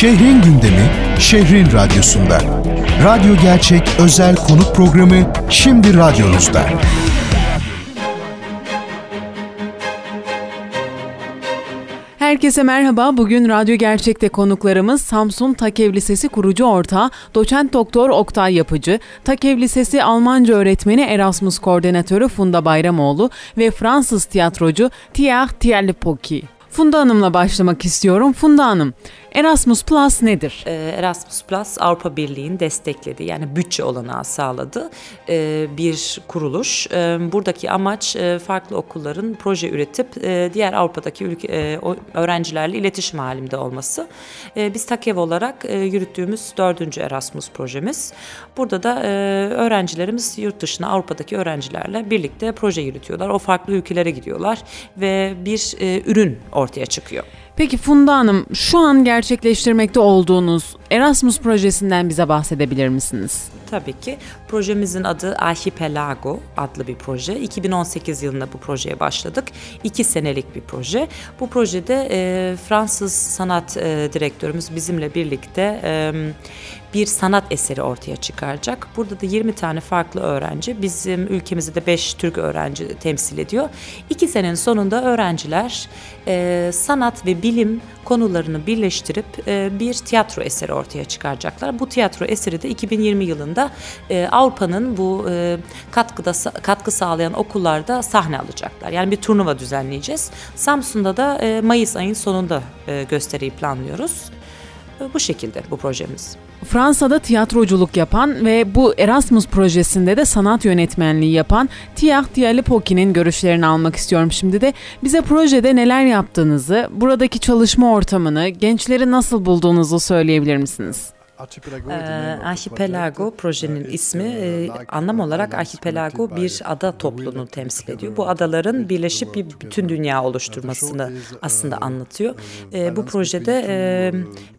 Şehrin gündemi, şehrin radyosunda. Radyo Gerçek özel konuk programı şimdi radyonuzda. Herkese merhaba. Bugün Radyo Gerçek'te konuklarımız Samsun Takev Lisesi kurucu ortağı Doçent Doktor Oktay Yapıcı, Takev Lisesi Almanca öğretmeni Erasmus koordinatörü Funda Bayramoğlu ve Fransız tiyatrocu Tiah Tielpoki. Funda Hanım'la başlamak istiyorum. Funda Hanım, Erasmus Plus nedir? Ee, Erasmus Plus Avrupa Birliği'nin desteklediği yani bütçe olanağı sağladı ee, bir kuruluş. Ee, buradaki amaç e, farklı okulların proje üretip e, diğer Avrupa'daki ülke, öğrencilerle iletişim halinde olması. Biz TAKEV olarak e, yürüttüğümüz dördüncü Erasmus projemiz. Burada da öğrencilerimiz yurt dışına Avrupa'daki öğrencilerle birlikte proje yürütüyorlar. O farklı ülkelere gidiyorlar ve bir ürün çıkıyor. Peki Funda Hanım, şu an gerçekleştirmekte olduğunuz Erasmus projesinden bize bahsedebilir misiniz? Tabii ki. Projemizin adı Archipelago adlı bir proje. 2018 yılında bu projeye başladık. İki senelik bir proje. Bu projede e, Fransız sanat e, direktörümüz bizimle birlikte e, bir sanat eseri ortaya çıkaracak. Burada da 20 tane farklı öğrenci, bizim ülkemizde de 5 Türk öğrenci temsil ediyor. İki senenin sonunda öğrenciler e, sanat ve bilim konularını birleştirip e, bir tiyatro eseri ortaya çıkaracaklar. Bu tiyatro eseri de 2020 yılında e, Avrupa'nın bu e, katkıda katkı sağlayan okullarda sahne alacaklar. Yani bir turnuva düzenleyeceğiz. Samsun'da da e, Mayıs ayın sonunda e, gösteriyi planlıyoruz. E, bu şekilde bu projemiz. Fransa'da tiyatroculuk yapan ve bu Erasmus projesinde de sanat yönetmenliği yapan Tiah Dialipoki'nin görüşlerini almak istiyorum şimdi de. Bize projede neler yaptığınızı, buradaki çalışma ortamını, gençleri nasıl bulduğunuzu söyleyebilir misiniz? Ee, archipelago projenin ismi e, anlam olarak archipelago bir ada topluluğunu temsil ediyor. Bu adaların birleşip bir bütün dünya oluşturmasını aslında anlatıyor. E, bu projede e,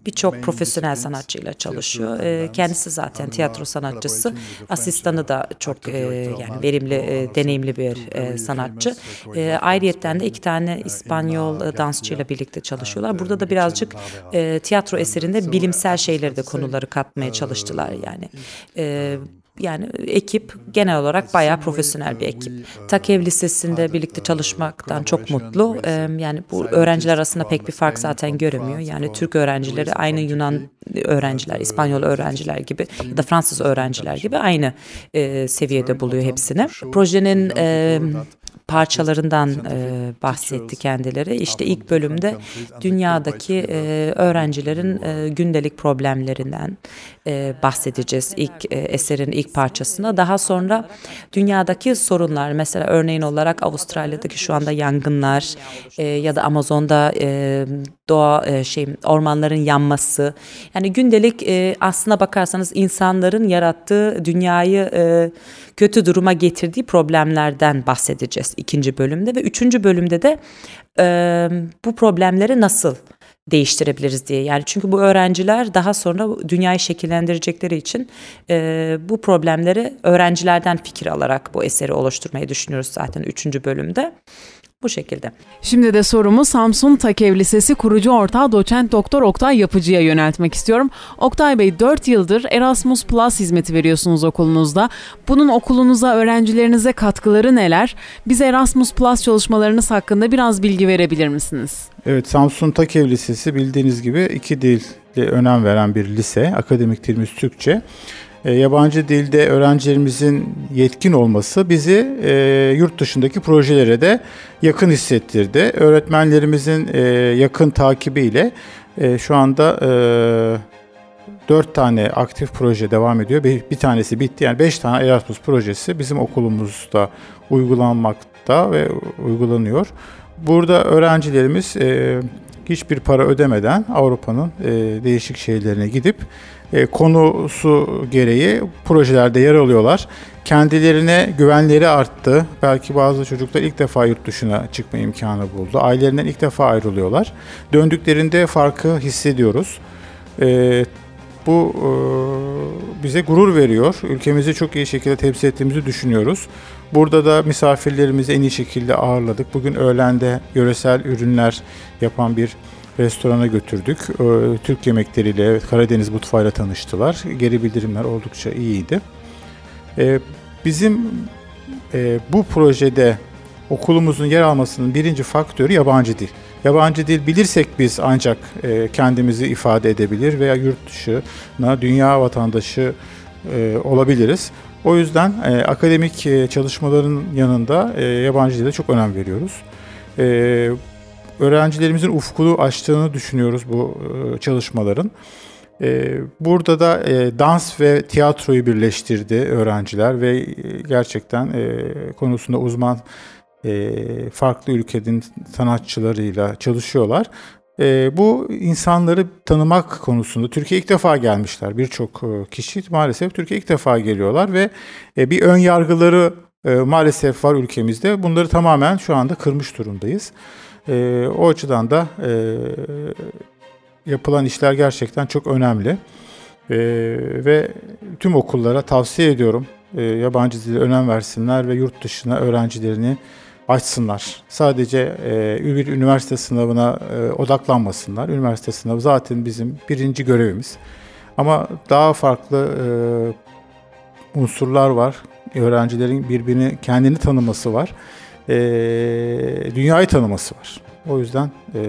birçok profesyonel sanatçıyla çalışıyor. E, kendisi zaten tiyatro sanatçısı. Asistanı da çok e, yani verimli, e, deneyimli bir e, sanatçı. E, ayrıyetten de iki tane İspanyol e, dansçıyla birlikte çalışıyorlar. Burada da birazcık e, tiyatro eserinde bilimsel şeyleri de konu konuları katmaya çalıştılar yani. E, yani ekip genel olarak bayağı profesyonel bir ekip. Takev Lisesi'nde birlikte çalışmaktan çok mutlu. Yani bu öğrenciler arasında pek bir fark zaten göremiyor. Yani Türk öğrencileri aynı Yunan öğrenciler, İspanyol öğrenciler gibi ya da Fransız öğrenciler gibi aynı seviyede buluyor hepsini. Projenin parçalarından e, bahsetti kendileri. İşte ilk bölümde dünyadaki e, öğrencilerin e, gündelik problemlerinden e, bahsedeceğiz ilk e, eserin ilk parçasına. Daha sonra dünyadaki sorunlar mesela örneğin olarak Avustralya'daki şu anda yangınlar e, ya da Amazon'da e, doğa e, şey ormanların yanması. Yani gündelik e, aslına bakarsanız insanların yarattığı dünyayı e, kötü duruma getirdiği problemlerden bahsedeceğiz ikinci bölümde ve üçüncü bölümde de e, bu problemleri nasıl değiştirebiliriz diye. Yani çünkü bu öğrenciler daha sonra dünyayı şekillendirecekleri için e, bu problemleri öğrencilerden fikir alarak bu eseri oluşturmayı düşünüyoruz zaten üçüncü bölümde. Bu şekilde. Şimdi de sorumu Samsun Takev Lisesi kurucu ortağı doçent doktor Oktay Yapıcı'ya yöneltmek istiyorum. Oktay Bey 4 yıldır Erasmus Plus hizmeti veriyorsunuz okulunuzda. Bunun okulunuza, öğrencilerinize katkıları neler? Bize Erasmus Plus çalışmalarınız hakkında biraz bilgi verebilir misiniz? Evet, Samsun Takev Lisesi bildiğiniz gibi iki dil önem veren bir lise. Akademik dilimiz Türkçe. E, yabancı dilde öğrencilerimizin yetkin olması bizi e, yurt dışındaki projelere de yakın hissettirdi. Öğretmenlerimizin e, yakın takibiyle e, şu anda e, 4 tane aktif proje devam ediyor. Bir, bir tanesi bitti. Yani 5 tane Erasmus projesi bizim okulumuzda uygulanmakta ve uygulanıyor. Burada öğrencilerimiz e, hiçbir para ödemeden Avrupa'nın e, değişik şehirlerine gidip e, konusu gereği projelerde yer alıyorlar. Kendilerine güvenleri arttı. Belki bazı çocuklar ilk defa yurt dışına çıkma imkanı buldu. Ailelerinden ilk defa ayrılıyorlar. Döndüklerinde farkı hissediyoruz. E, bu e, bize gurur veriyor. Ülkemizi çok iyi şekilde temsil ettiğimizi düşünüyoruz. Burada da misafirlerimizi en iyi şekilde ağırladık. Bugün öğlende yöresel ürünler yapan bir restorana götürdük. E, Türk yemekleriyle, Karadeniz mutfağıyla tanıştılar. Geri bildirimler oldukça iyiydi. E, bizim e, bu projede okulumuzun yer almasının birinci faktörü yabancı dil. Yabancı dil bilirsek biz ancak e, kendimizi ifade edebilir veya yurt dışına, dünya vatandaşı e, olabiliriz. O yüzden e, akademik e, çalışmaların yanında e, yabancı dile çok önem veriyoruz. E, öğrencilerimizin ufkunu açtığını düşünüyoruz bu e, çalışmaların. E, burada da e, dans ve tiyatroyu birleştirdi öğrenciler ve e, gerçekten e, konusunda uzman e, farklı ülkenin sanatçılarıyla çalışıyorlar. E, bu insanları tanımak konusunda Türkiye ilk defa gelmişler. Birçok e, kişi maalesef Türkiye ilk defa geliyorlar ve e, bir ön yargıları e, maalesef var ülkemizde. Bunları tamamen şu anda kırmış durumdayız. E, o açıdan da e, yapılan işler gerçekten çok önemli. E, ve tüm okullara tavsiye ediyorum. E, yabancı dile önem versinler ve yurt dışına öğrencilerini açsınlar. Sadece e, bir üniversite sınavına e, odaklanmasınlar. Üniversite sınavı zaten bizim birinci görevimiz. Ama daha farklı e, unsurlar var. Öğrencilerin birbirini kendini tanıması var. E, dünyayı tanıması var. O yüzden e,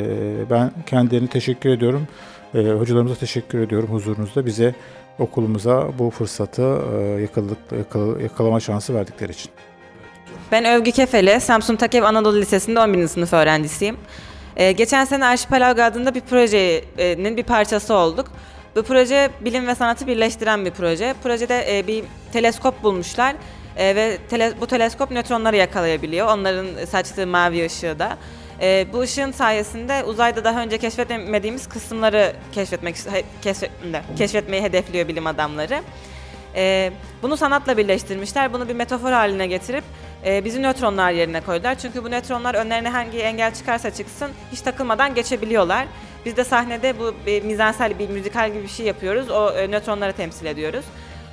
ben kendilerine teşekkür ediyorum. E, hocalarımıza teşekkür ediyorum huzurunuzda bize okulumuza bu fırsatı e, yakaladık, yakala, yakalama şansı verdikleri için. Ben Övgü Kefeli, Samsun Takev Anadolu Lisesi'nde 11. sınıf öğrencisiyim. Ee, geçen sene Arşipelago adında bir projenin bir parçası olduk. Bu proje bilim ve sanatı birleştiren bir proje. Projede e, bir teleskop bulmuşlar e, ve tele, bu teleskop nötronları yakalayabiliyor. Onların saçtığı mavi ışığı da. E, bu ışığın sayesinde uzayda daha önce keşfetmediğimiz kısımları keşfetmek keşfet, keşfetmeyi hedefliyor bilim adamları. E, bunu sanatla birleştirmişler. Bunu bir metafor haline getirip e, bizi nötronlar yerine koydular. Çünkü bu nötronlar önlerine hangi engel çıkarsa çıksın hiç takılmadan geçebiliyorlar. Biz de sahnede bu bir mizansel bir müzikal gibi bir şey yapıyoruz. O e, nötronları temsil ediyoruz.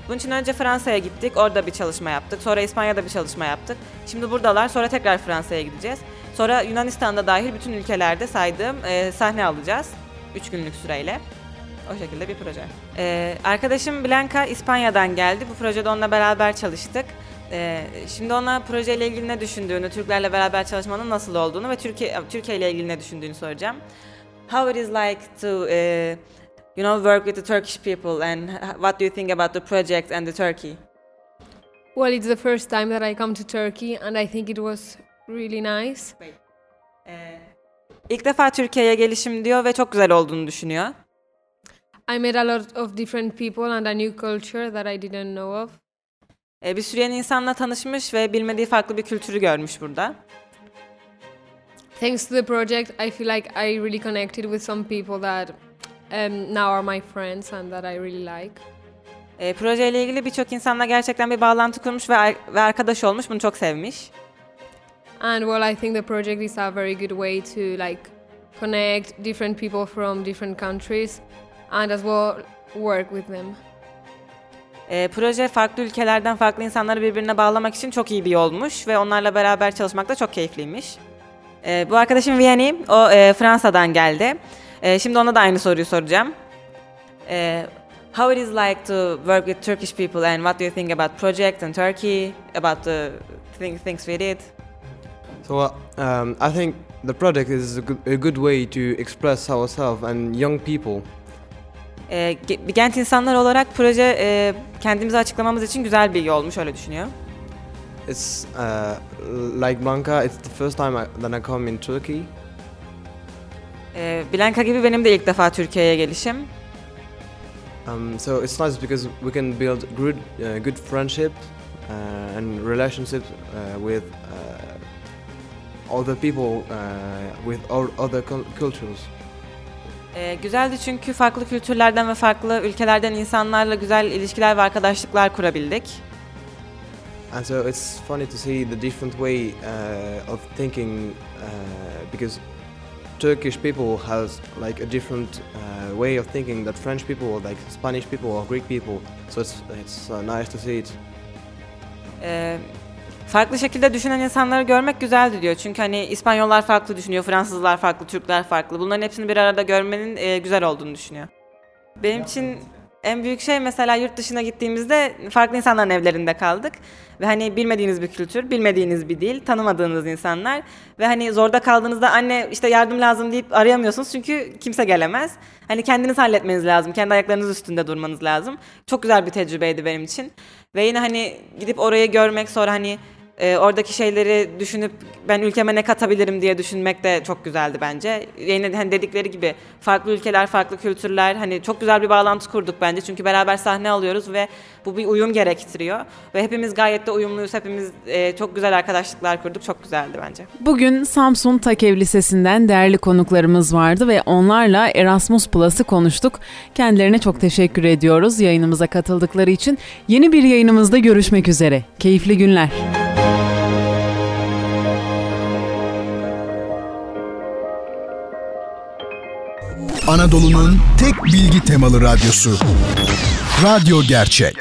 Bunun için önce Fransa'ya gittik. Orada bir çalışma yaptık. Sonra İspanya'da bir çalışma yaptık. Şimdi buradalar. Sonra tekrar Fransa'ya gideceğiz. Sonra Yunanistan'da dahil bütün ülkelerde saydığım e, sahne alacağız. 3 günlük süreyle. O şekilde bir proje. Ee, arkadaşım Blanca İspanya'dan geldi. Bu projede onunla beraber çalıştık. Ee, şimdi ona projeyle ilgili ne düşündüğünü, Türklerle beraber çalışmanın nasıl olduğunu ve Türkiye Türkiye ile ilgili ne düşündüğünü soracağım. How it is like to uh, you know work with the Turkish people and what do you think about the project and the Turkey? Well, it's the first time that I come to Turkey and I think it was really nice. Ee, ilk defa Türkiye'ye gelişim diyor ve çok güzel olduğunu düşünüyor. I met a lot of different people and a new culture that I didn't know of. Ee, bir sürü yeni insanla tanışmış ve bilmediği farklı bir kültürü görmüş burada. Thanks to the project, I feel like I really connected with some people that um, now are my friends and that I really like. E, projeyle ilgili birçok insanla gerçekten bir bağlantı kurmuş ve, ve arkadaş olmuş. Bunu çok sevmiş. And well, I think the project is a very good way to like connect different people from different countries and as well work with them. E, proje farklı ülkelerden farklı insanları birbirine bağlamak için çok iyi bir yolmuş ve onlarla beraber çalışmak da çok keyifliymiş. E, bu arkadaşım Vianney, o e, Fransa'dan geldi. E, şimdi ona da aynı soruyu soracağım. E, how it is like to work with Turkish people and what do you think about project and Turkey, about the thing, things we did? So uh, um, I think the project is a good, a good way to express ourselves and young people e, bir genç insanlar olarak proje e, kendimizi açıklamamız için güzel bir yolmuş öyle düşünüyor. It's uh, like Blanca. It's the first time I, that I come in Turkey. E, Blanca gibi benim de ilk defa Türkiye'ye gelişim. Um, so it's nice because we can build good, uh, good friendship uh, and relationship uh, with uh, other people uh, with all other cultures. Ee, güzeldi çünkü farklı kültürlerden ve farklı ülkelerden insanlarla güzel ilişkiler ve arkadaşlıklar kurabildik. And so it's funny to see the different way uh, of thinking uh, because Turkish people has like a different uh, way of thinking that French people or like Spanish people or Greek people. So it's it's uh, nice to see it. Ee, farklı şekilde düşünen insanları görmek güzeldi diyor. Çünkü hani İspanyollar farklı düşünüyor, Fransızlar farklı, Türkler farklı. Bunların hepsini bir arada görmenin e, güzel olduğunu düşünüyor. Benim için en büyük şey mesela yurt dışına gittiğimizde farklı insanların evlerinde kaldık. Ve hani bilmediğiniz bir kültür, bilmediğiniz bir dil, tanımadığınız insanlar. Ve hani zorda kaldığınızda anne işte yardım lazım deyip arayamıyorsunuz çünkü kimse gelemez. Hani kendiniz halletmeniz lazım, kendi ayaklarınız üstünde durmanız lazım. Çok güzel bir tecrübeydi benim için. Ve yine hani gidip orayı görmek sonra hani e, oradaki şeyleri düşünüp ben ülkeme ne katabilirim diye düşünmek de çok güzeldi bence. Yine hani dedikleri gibi farklı ülkeler, farklı kültürler hani çok güzel bir bağlantı kurduk bence. Çünkü beraber sahne alıyoruz ve bu bir uyum gerektiriyor. Ve hepimiz gayet de uyumluyuz. Hepimiz e, çok güzel arkadaşlıklar kurduk. Çok güzeldi bence. Bugün Samsun Takev Lisesi'nden değerli konuklarımız vardı ve onlarla Erasmus Plus'ı konuştuk. Kendilerine çok teşekkür ediyoruz yayınımıza katıldıkları için. Yeni bir yayınımızda görüşmek üzere. Keyifli günler. Anadolu'nun tek bilgi temalı radyosu. Radyo Gerçek.